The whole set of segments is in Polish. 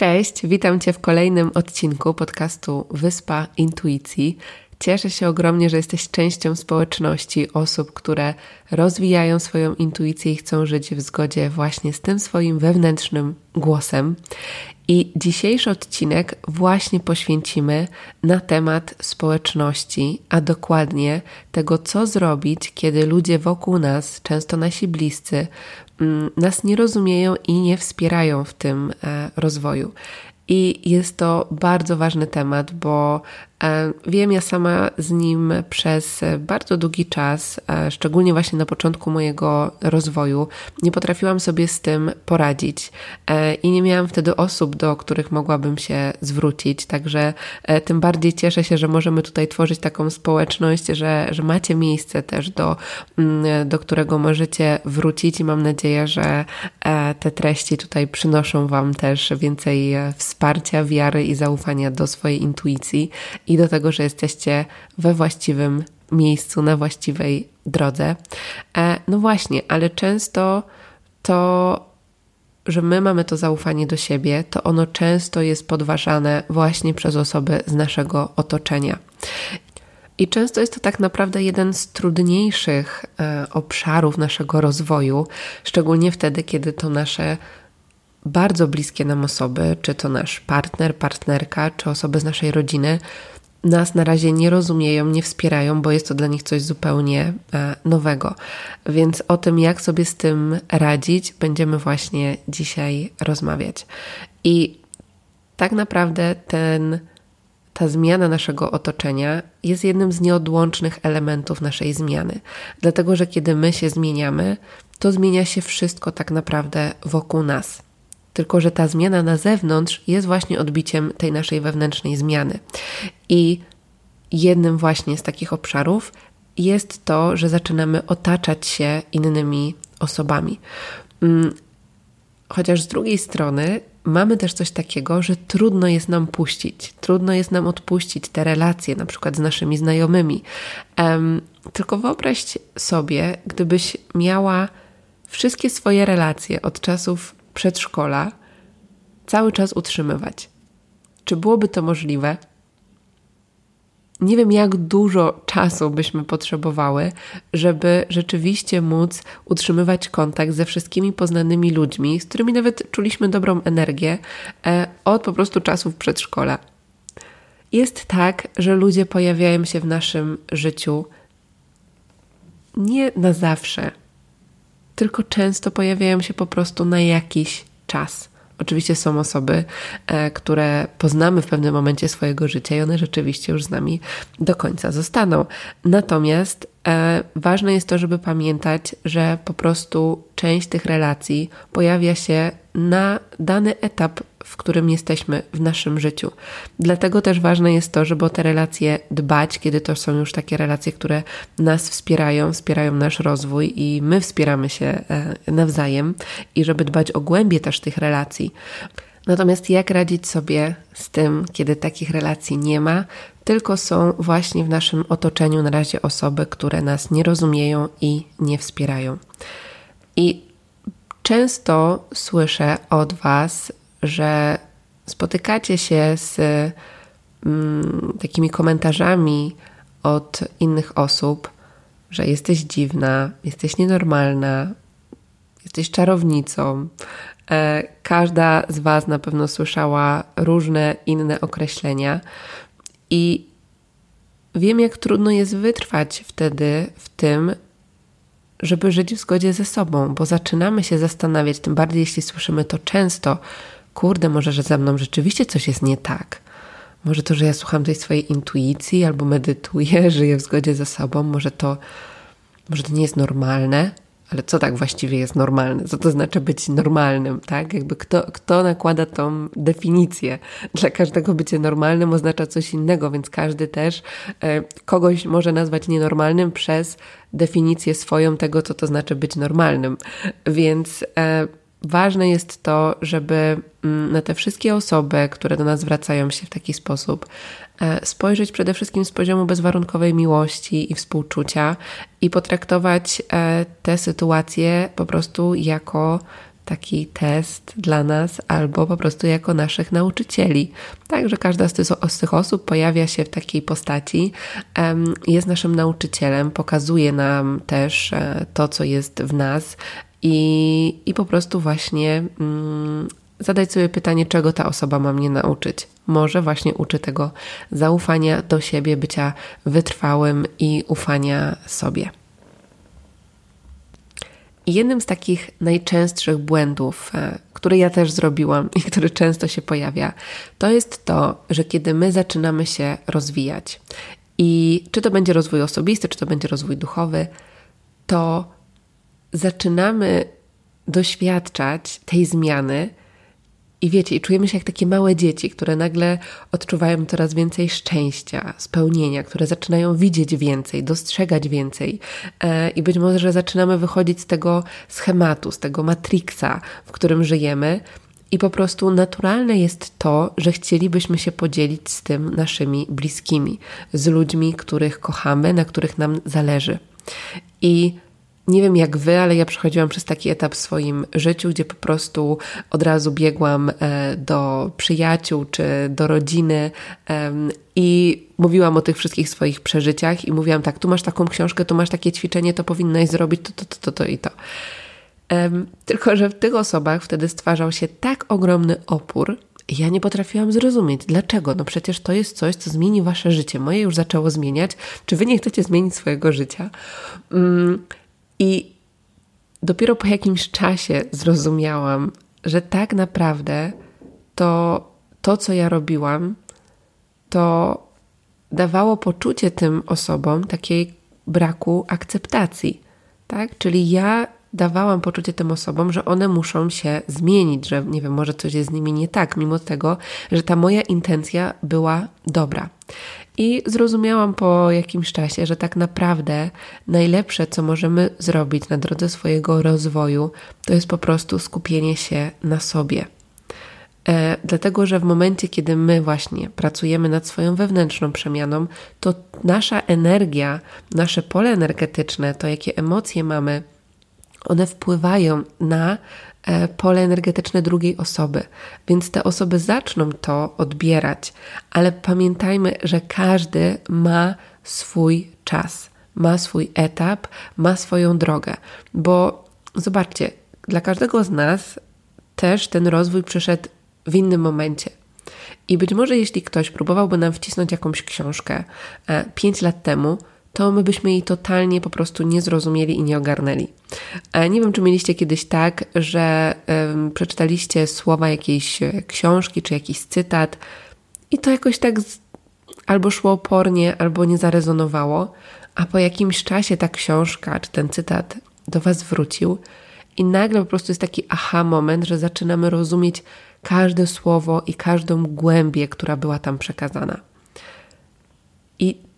Cześć, witam Cię w kolejnym odcinku podcastu Wyspa Intuicji. Cieszę się ogromnie, że jesteś częścią społeczności osób, które rozwijają swoją intuicję i chcą żyć w zgodzie właśnie z tym swoim wewnętrznym głosem. I dzisiejszy odcinek właśnie poświęcimy na temat społeczności, a dokładnie tego, co zrobić, kiedy ludzie wokół nas, często nasi bliscy, nas nie rozumieją i nie wspierają w tym e, rozwoju. I jest to bardzo ważny temat, bo wiem ja sama z nim przez bardzo długi czas, e, szczególnie właśnie na początku mojego rozwoju, nie potrafiłam sobie z tym poradzić e, i nie miałam wtedy osób, do których mogłabym się zwrócić. Także tym bardziej cieszę się, że możemy tutaj tworzyć taką społeczność, że, że macie miejsce też, do, mm, do którego możecie wrócić i mam nadzieję, że te treści tutaj przynoszą Wam też więcej wsparcia, wiary i zaufania do swojej intuicji i do tego, że jesteście we właściwym miejscu, na właściwej drodze. E, no właśnie, ale często to, że my mamy to zaufanie do siebie, to ono często jest podważane właśnie przez osoby z naszego otoczenia. I często jest to tak naprawdę jeden z trudniejszych e, obszarów naszego rozwoju, szczególnie wtedy, kiedy to nasze bardzo bliskie nam osoby, czy to nasz partner, partnerka, czy osoby z naszej rodziny, nas na razie nie rozumieją, nie wspierają, bo jest to dla nich coś zupełnie e, nowego. Więc o tym, jak sobie z tym radzić, będziemy właśnie dzisiaj rozmawiać. I tak naprawdę ten, ta zmiana naszego otoczenia jest jednym z nieodłącznych elementów naszej zmiany. Dlatego, że kiedy my się zmieniamy, to zmienia się wszystko tak naprawdę wokół nas. Tylko, że ta zmiana na zewnątrz jest właśnie odbiciem tej naszej wewnętrznej zmiany. I jednym właśnie z takich obszarów jest to, że zaczynamy otaczać się innymi osobami. Mm, chociaż z drugiej strony mamy też coś takiego, że trudno jest nam puścić, trudno jest nam odpuścić te relacje, na przykład z naszymi znajomymi. Tylko wyobraź sobie, gdybyś miała wszystkie swoje relacje od czasów przedszkola cały czas utrzymywać. Czy byłoby to możliwe? Nie wiem, jak dużo czasu byśmy potrzebowały, żeby rzeczywiście móc utrzymywać kontakt ze wszystkimi poznanymi ludźmi, z którymi nawet czuliśmy dobrą energię e, od po prostu czasów przedszkola. Jest tak, że ludzie pojawiają się w naszym życiu nie na zawsze, tylko często pojawiają się po prostu na jakiś czas. Oczywiście są osoby, e, które poznamy w pewnym momencie swojego życia i one rzeczywiście już z nami do końca zostaną. Natomiast e, ważne jest to, żeby pamiętać, że po prostu część tych relacji pojawia się na dany etap w którym jesteśmy w naszym życiu. Dlatego też ważne jest to, żeby o te relacje dbać, kiedy to są już takie relacje, które nas wspierają, wspierają nasz rozwój i my wspieramy się e, nawzajem i żeby dbać o głębie też tych relacji. Natomiast jak radzić sobie z tym, kiedy takich relacji nie ma, tylko są właśnie w naszym otoczeniu na razie osoby, które nas nie rozumieją i nie wspierają. I często słyszę od Was, że spotykacie się z mm, takimi komentarzami od innych osób, że jesteś dziwna, jesteś nienormalna, jesteś czarownicą. E, każda z Was na pewno słyszała różne inne określenia, i wiem, jak trudno jest wytrwać wtedy w tym, żeby żyć w zgodzie ze sobą, bo zaczynamy się zastanawiać, tym bardziej jeśli słyszymy to często, kurde, może, że ze mną rzeczywiście coś jest nie tak. Może to, że ja słucham tej swojej intuicji albo medytuję, żyję w zgodzie ze sobą, może to, może to nie jest normalne, ale co tak właściwie jest normalne? Co to znaczy być normalnym, tak? Jakby kto, kto nakłada tą definicję? Dla każdego bycie normalnym oznacza coś innego, więc każdy też e, kogoś może nazwać nienormalnym przez definicję swoją tego, co to znaczy być normalnym. Więc e, ważne jest to, żeby mm, na te wszystkie osoby, które do nas zwracają się w taki sposób, e, spojrzeć przede wszystkim z poziomu bezwarunkowej miłości i współczucia i potraktować e, te sytuacje po prostu jako taki test dla nas, albo po prostu jako naszych nauczycieli. Także każda z tych, z tych osób pojawia się w takiej postaci, jest naszym nauczycielem, pokazuje nam też e, to, co jest w nas, i, i po prostu właśnie mm, zadać sobie pytanie, czego ta osoba ma mnie nauczyć. Może właśnie uczy tego zaufania do siebie, bycia wytrwałym i ufania sobie. Jednym z takich najczęstszych błędów, e, który ja też zrobiłam i który często się pojawia, to jest to, że kiedy my zaczynamy się rozwijać, i czy to będzie rozwój osobisty, czy to będzie rozwój duchowy, to zaczynamy doświadczać tej zmiany i wiecie, i czujemy się jak takie małe dzieci, które nagle odczuwają coraz więcej szczęścia, spełnienia, które zaczynają widzieć więcej, dostrzegać więcej. E, I być może zaczynamy wychodzić z tego schematu, z tego matrixa, w którym żyjemy. I po prostu naturalne jest to, że chcielibyśmy się podzielić z tym naszymi bliskimi, z ludźmi, których kochamy, na których nam zależy. I nie wiem jak wy, ale ja przechodziłam przez taki etap w swoim życiu, gdzie po prostu od razu biegłam e, do przyjaciół czy do rodziny i mówiłam o tych wszystkich swoich przeżyciach i mówiłam tak, tu masz taką książkę, tu masz takie ćwiczenie, to powinnaś zrobić to, to, to, to, to i to. Tylko, że w tych osobach wtedy stwarzał się tak ogromny opór, ja nie potrafiłam zrozumieć, dlaczego. No przecież to jest coś, co zmieni wasze życie. Moje już zaczęło zmieniać. Czy wy nie chcecie zmienić swojego życia? Mm, i dopiero po jakimś czasie zrozumiałam, że tak naprawdę to, to co ja robiłam, to dawało poczucie tym osobom takiej braku akceptacji. Tak? Czyli ja dawałam poczucie tym osobom, że one muszą się zmienić, że nie wiem, może coś jest z nimi nie tak, mimo tego, że ta moja intencja była dobra. I zrozumiałam po jakimś czasie, że tak naprawdę najlepsze, co możemy zrobić na drodze swojego rozwoju, to jest po prostu skupienie się na sobie. E, dlatego, że w momencie, kiedy my właśnie pracujemy nad swoją wewnętrzną przemianą, to nasza energia, nasze pole energetyczne, to jakie emocje mamy, one wpływają na pole energetyczne drugiej osoby, więc te osoby zaczną to odbierać, ale pamiętajmy, że każdy ma swój czas, ma swój etap, ma swoją drogę, bo zobaczcie, dla każdego z nas też ten rozwój przyszedł w innym momencie. I być może jeśli ktoś próbowałby nam wcisnąć jakąś książkę 5 e, lat temu, to my byśmy jej totalnie po prostu nie zrozumieli i nie ogarnęli. Nie wiem, czy mieliście kiedyś tak, że przeczytaliście słowa jakiejś e, książki czy jakiś cytat i to jakoś tak albo szło opornie, albo nie zarezonowało, a po jakimś czasie ta książka czy ten cytat do Was wrócił i nagle po prostu jest taki aha moment, że zaczynamy rozumieć każde słowo i każdą głębię, która była tam przekazana.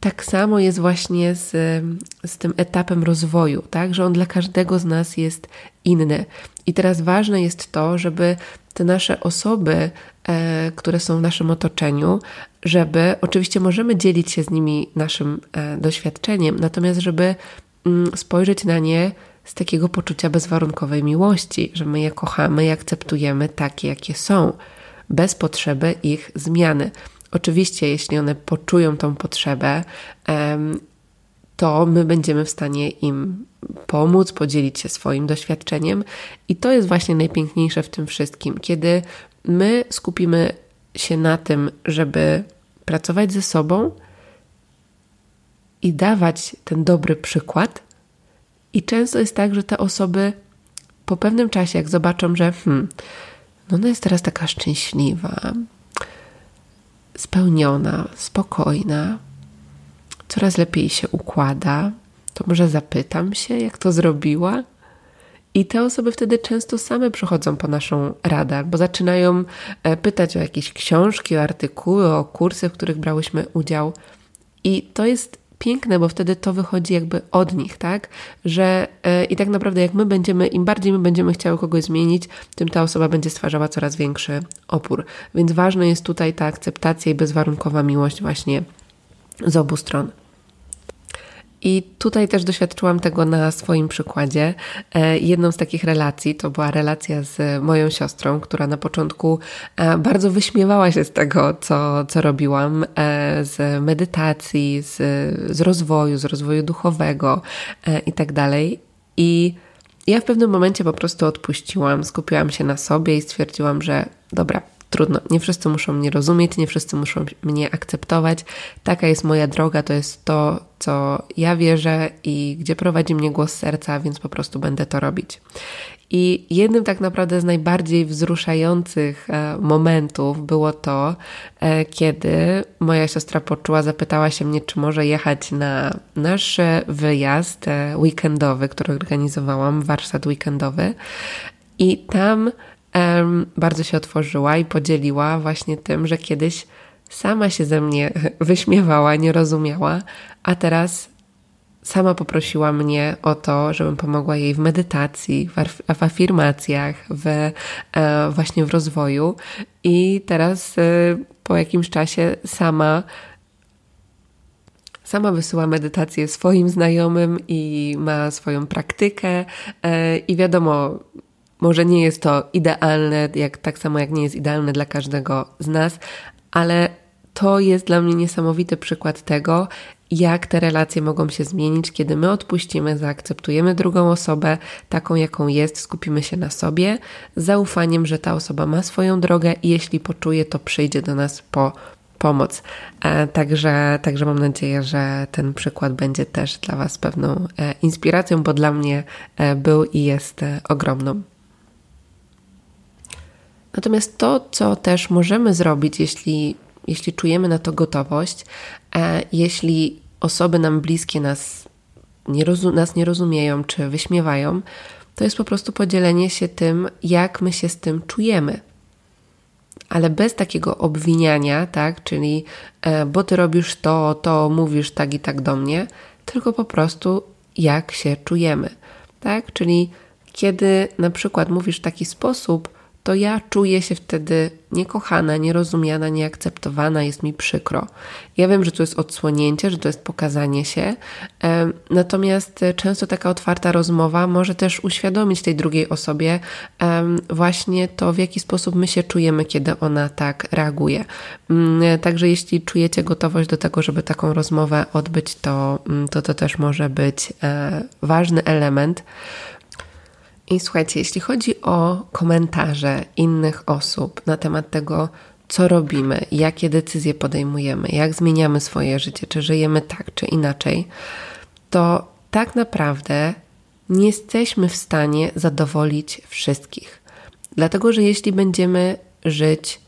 Tak samo jest właśnie z, z tym etapem rozwoju, tak? że on dla każdego z nas jest inny. I teraz ważne jest to, żeby te nasze osoby, e, które są w naszym otoczeniu, żeby oczywiście możemy dzielić się z nimi naszym e, doświadczeniem, natomiast żeby mm, spojrzeć na nie z takiego poczucia bezwarunkowej miłości, że my je kochamy i akceptujemy takie, jakie są, bez potrzeby ich zmiany. Oczywiście, jeśli one poczują tą potrzebę, to my będziemy w stanie im pomóc, podzielić się swoim doświadczeniem, i to jest właśnie najpiękniejsze w tym wszystkim, kiedy my skupimy się na tym, żeby pracować ze sobą i dawać ten dobry przykład. I często jest tak, że te osoby po pewnym czasie, jak zobaczą, że hmm, no ona jest teraz taka szczęśliwa, spełniona, spokojna, coraz lepiej się układa, to może zapytam się, jak to zrobiła? I te osoby wtedy często same przychodzą po naszą radę, bo zaczynają e, pytać o jakieś książki, o artykuły, o kursy, w których brałyśmy udział. I to jest piękne, bo wtedy to wychodzi jakby od nich, tak? Że yy, i tak naprawdę jak my będziemy, im bardziej my będziemy chciały kogoś zmienić, tym ta osoba będzie stwarzała coraz większy opór. Więc ważna jest tutaj ta akceptacja i bezwarunkowa miłość właśnie z obu stron. I tutaj też doświadczyłam tego na swoim przykładzie. E, jedną z takich relacji to była relacja z moją siostrą, która na początku e, bardzo wyśmiewała się z tego, co, co robiłam, e, z medytacji, z, z rozwoju, z rozwoju duchowego i tak dalej. I ja w pewnym momencie po prostu odpuściłam, skupiłam się na sobie i stwierdziłam, że dobra, trudno, nie wszyscy muszą mnie rozumieć, nie wszyscy muszą mnie akceptować. Taka jest moja droga, to jest to, co ja wierzę i gdzie prowadzi mnie głos serca, więc po prostu będę to robić. I jednym tak naprawdę z najbardziej wzruszających e, momentów było to, e, kiedy moja siostra poczuła, zapytała się mnie, czy może jechać na nasz wyjazd e, weekendowy, który organizowałam, warsztat weekendowy. I tam bardzo się otworzyła i podzieliła właśnie tym, że kiedyś sama się ze mnie wyśmiewała, nie rozumiała, a teraz sama poprosiła mnie o to, żebym pomogła jej w medytacji, w, afirmacjach, w, e, właśnie w rozwoju. I teraz e, po jakimś czasie sama sama wysyła medytację swoim znajomym i ma swoją praktykę. E, I wiadomo, może nie jest to idealne, jak, tak samo jak nie jest idealne dla każdego z nas, ale to jest dla mnie niesamowity przykład tego, jak te relacje mogą się zmienić, kiedy my odpuścimy, zaakceptujemy drugą osobę taką, jaką jest, skupimy się na sobie, z zaufaniem, że ta osoba ma swoją drogę i jeśli poczuje, to przyjdzie do nas po pomoc. E, także, także mam nadzieję, że ten przykład będzie też dla Was pewną e, inspiracją, bo dla mnie e, był i jest ogromną. Natomiast to, co też możemy zrobić, jeśli, jeśli czujemy na to gotowość, e, jeśli osoby nam bliskie nas nie, nas nie rozumieją czy wyśmiewają, to jest po prostu podzielenie się tym, jak my się z tym czujemy. Ale bez takiego obwiniania, tak, czyli e, bo ty robisz to, to mówisz tak i tak do mnie, tylko po prostu jak się czujemy, tak? Czyli kiedy na przykład mówisz w taki sposób, to ja czuję się wtedy niekochana, nierozumiana, nieakceptowana, jest mi przykro. Ja wiem, że to jest odsłonięcie, że to jest pokazanie się, natomiast często taka otwarta rozmowa może też uświadomić tej drugiej osobie właśnie to, w jaki sposób my się czujemy, kiedy ona tak reaguje. Mm, także jeśli czujecie gotowość do tego, żeby taką rozmowę odbyć, to mm, to, to też może być e, ważny element. I słuchajcie, jeśli chodzi o komentarze innych osób na temat tego, co robimy, jakie decyzje podejmujemy, jak zmieniamy swoje życie, czy żyjemy tak, czy inaczej, to tak naprawdę nie jesteśmy w stanie zadowolić wszystkich. Dlatego, że jeśli będziemy żyć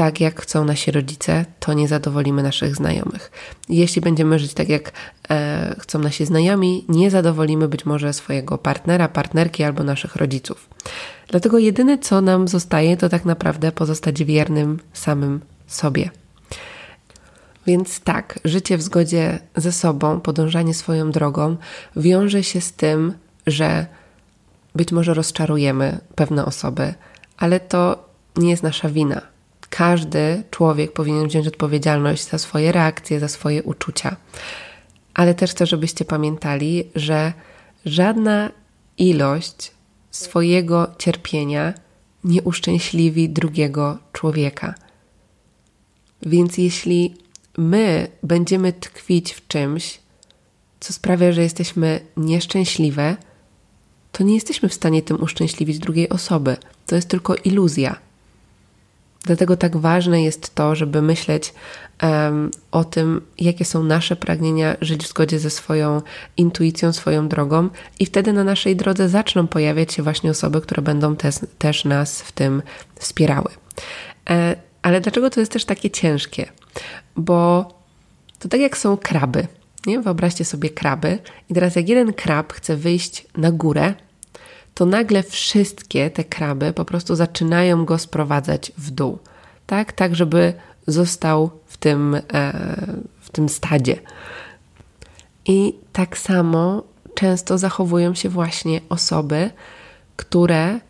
tak, jak chcą nasi rodzice, to nie zadowolimy naszych znajomych. Jeśli będziemy żyć tak, jak e, chcą nasi znajomi, nie zadowolimy być może swojego partnera, partnerki albo naszych rodziców. Dlatego jedyne, co nam zostaje, to tak naprawdę pozostać wiernym samym sobie. Więc tak, życie w zgodzie ze sobą, podążanie swoją drogą wiąże się z tym, że być może rozczarujemy pewne osoby, ale to nie jest nasza wina każdy człowiek powinien wziąć odpowiedzialność za swoje reakcje, za swoje uczucia. Ale też chcę, żebyście pamiętali, że żadna ilość swojego cierpienia nie uszczęśliwi drugiego człowieka. Więc jeśli my będziemy tkwić w czymś, co sprawia, że jesteśmy nieszczęśliwe, to nie jesteśmy w stanie tym uszczęśliwić drugiej osoby. To jest tylko iluzja. Dlatego tak ważne jest to, żeby myśleć um, o tym, jakie są nasze pragnienia, żyć w zgodzie ze swoją intuicją, swoją drogą, i wtedy na naszej drodze zaczną pojawiać się właśnie osoby, które będą te, też nas w tym wspierały. E, ale dlaczego to jest też takie ciężkie? Bo to tak jak są kraby. Nie? Wyobraźcie sobie kraby, i teraz jak jeden krab chce wyjść na górę, to nagle wszystkie te kraby po prostu zaczynają go sprowadzać w dół. Tak, tak żeby został w tym, e, w tym stadzie. I tak samo często zachowują się właśnie osoby, które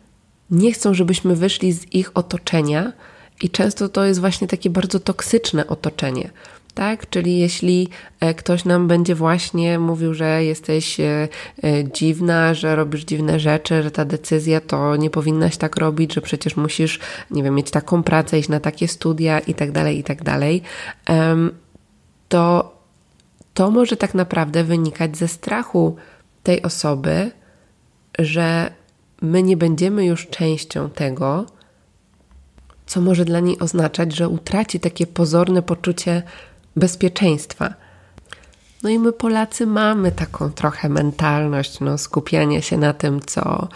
nie chcą, żebyśmy wyszli z ich otoczenia, i często to jest właśnie takie bardzo toksyczne otoczenie. Tak, czyli jeśli e, ktoś nam będzie właśnie mówił, że jesteś e, e, dziwna, że robisz dziwne rzeczy, że ta decyzja to nie powinnaś tak robić, że przecież musisz, nie wiem, mieć taką pracę, iść na takie studia i tak dalej, i tak to to może tak naprawdę wynikać ze strachu tej osoby, że my nie będziemy już częścią tego, co może dla niej oznaczać, że utraci takie pozorne poczucie bezpieczeństwa. No i my Polacy mamy taką trochę mentalność no, skupiania się na tym, co,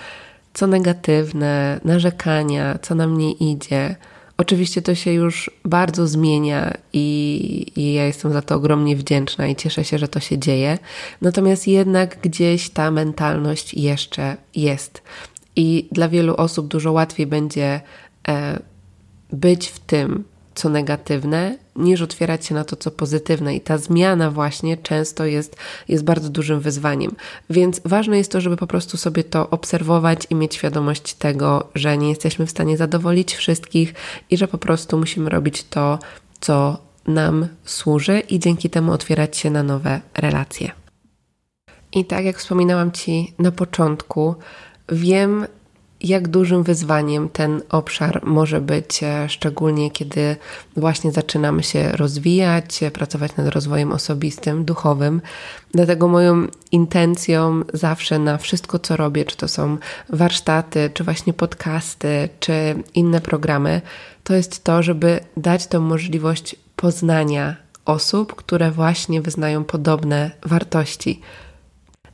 co negatywne, narzekania, co nam nie idzie. Oczywiście to się już bardzo zmienia i, i, ja jestem za to ogromnie wdzięczna i cieszę się, że to się dzieje. Natomiast jednak gdzieś ta mentalność jeszcze jest. I dla wielu osób dużo łatwiej będzie e, być w tym, co negatywne, niż otwierać się na to, co pozytywne. I ta zmiana właśnie często jest, jest bardzo dużym wyzwaniem. Więc ważne jest to, żeby po prostu sobie to obserwować i mieć świadomość tego, że nie jesteśmy w stanie zadowolić wszystkich i że po prostu musimy robić to, co nam służy i dzięki temu otwierać się na nowe relacje. I tak jak wspominałam Ci na początku, wiem, jak dużym wyzwaniem ten obszar może być, e, szczególnie kiedy właśnie zaczynamy się rozwijać, pracować nad rozwojem osobistym, duchowym. Dlatego moją intencją zawsze na wszystko, co robię, czy to są warsztaty, czy właśnie podcasty, czy inne programy, to jest to, żeby dać tę możliwość poznania osób, które właśnie wyznają podobne wartości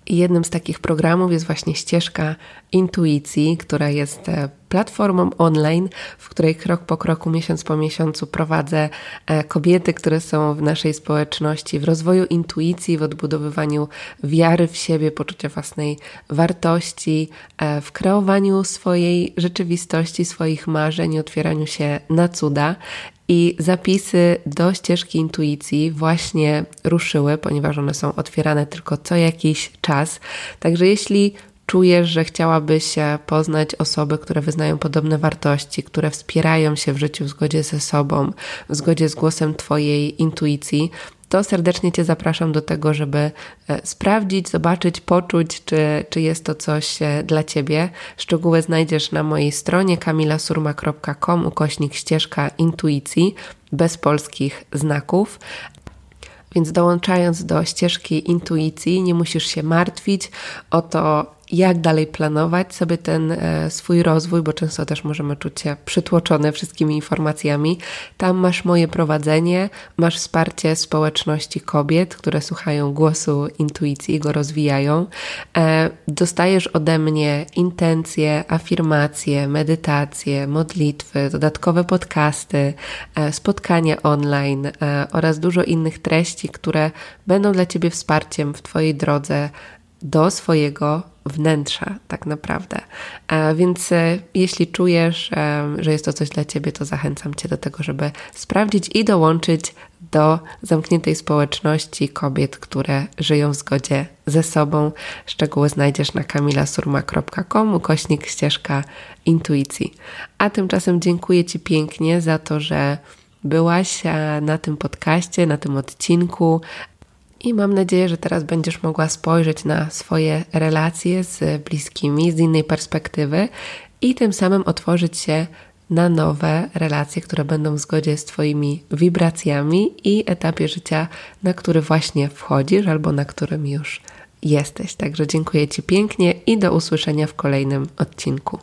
jednym z takich programów jest właśnie ścieżka intuicji, która jest e, platformą online, w której krok po kroku, miesiąc po miesiącu prowadzę e, kobiety, które są w naszej społeczności, w rozwoju intuicji, w odbudowywaniu wiary w siebie, poczucia własnej wartości, e, w kreowaniu swojej rzeczywistości, swoich marzeń, otwieraniu się na cuda. I zapisy do ścieżki intuicji właśnie ruszyły, ponieważ one są otwierane tylko co jakiś czas. Także jeśli czujesz, że chciałabyś poznać osoby, które wyznają podobne wartości, które wspierają się w życiu w zgodzie ze sobą, w zgodzie z głosem Twojej intuicji, to serdecznie Cię zapraszam do tego, żeby e, sprawdzić, zobaczyć, poczuć, czy, czy jest to coś e, dla Ciebie. Szczegóły znajdziesz na mojej stronie kamilasurma.com ukośnik ścieżka intuicji bez polskich znaków. Więc dołączając do ścieżki intuicji, nie musisz się martwić o to, jak dalej planować sobie ten e, swój rozwój, bo często też możemy czuć się przytłoczone wszystkimi informacjami. Tam masz moje prowadzenie, masz wsparcie społeczności kobiet, które słuchają głosu intuicji i go rozwijają. E, dostajesz ode mnie intencje, afirmacje, medytacje, modlitwy, dodatkowe podcasty, e, spotkania online oraz dużo innych treści, które będą dla Ciebie wsparciem w Twojej drodze do swojego wnętrza, tak naprawdę. E, więc e, jeśli czujesz, e, że jest to coś dla Ciebie, to zachęcam Cię do tego, żeby sprawdzić i dołączyć do zamkniętej społeczności kobiet, które żyją w zgodzie ze sobą. Szczegóły znajdziesz na kamilasurma.com ukośnik ścieżka intuicji. A tymczasem dziękuję Ci pięknie za to, że byłaś na tym podcaście, na tym odcinku, i mam nadzieję, że teraz będziesz mogła spojrzeć na swoje relacje z bliskimi z innej perspektywy i tym samym otworzyć się na nowe relacje, które będą w zgodzie z Twoimi wibracjami i etapie życia, na który właśnie wchodzisz albo na którym już jesteś. Także dziękuję Ci pięknie i do usłyszenia w kolejnym odcinku.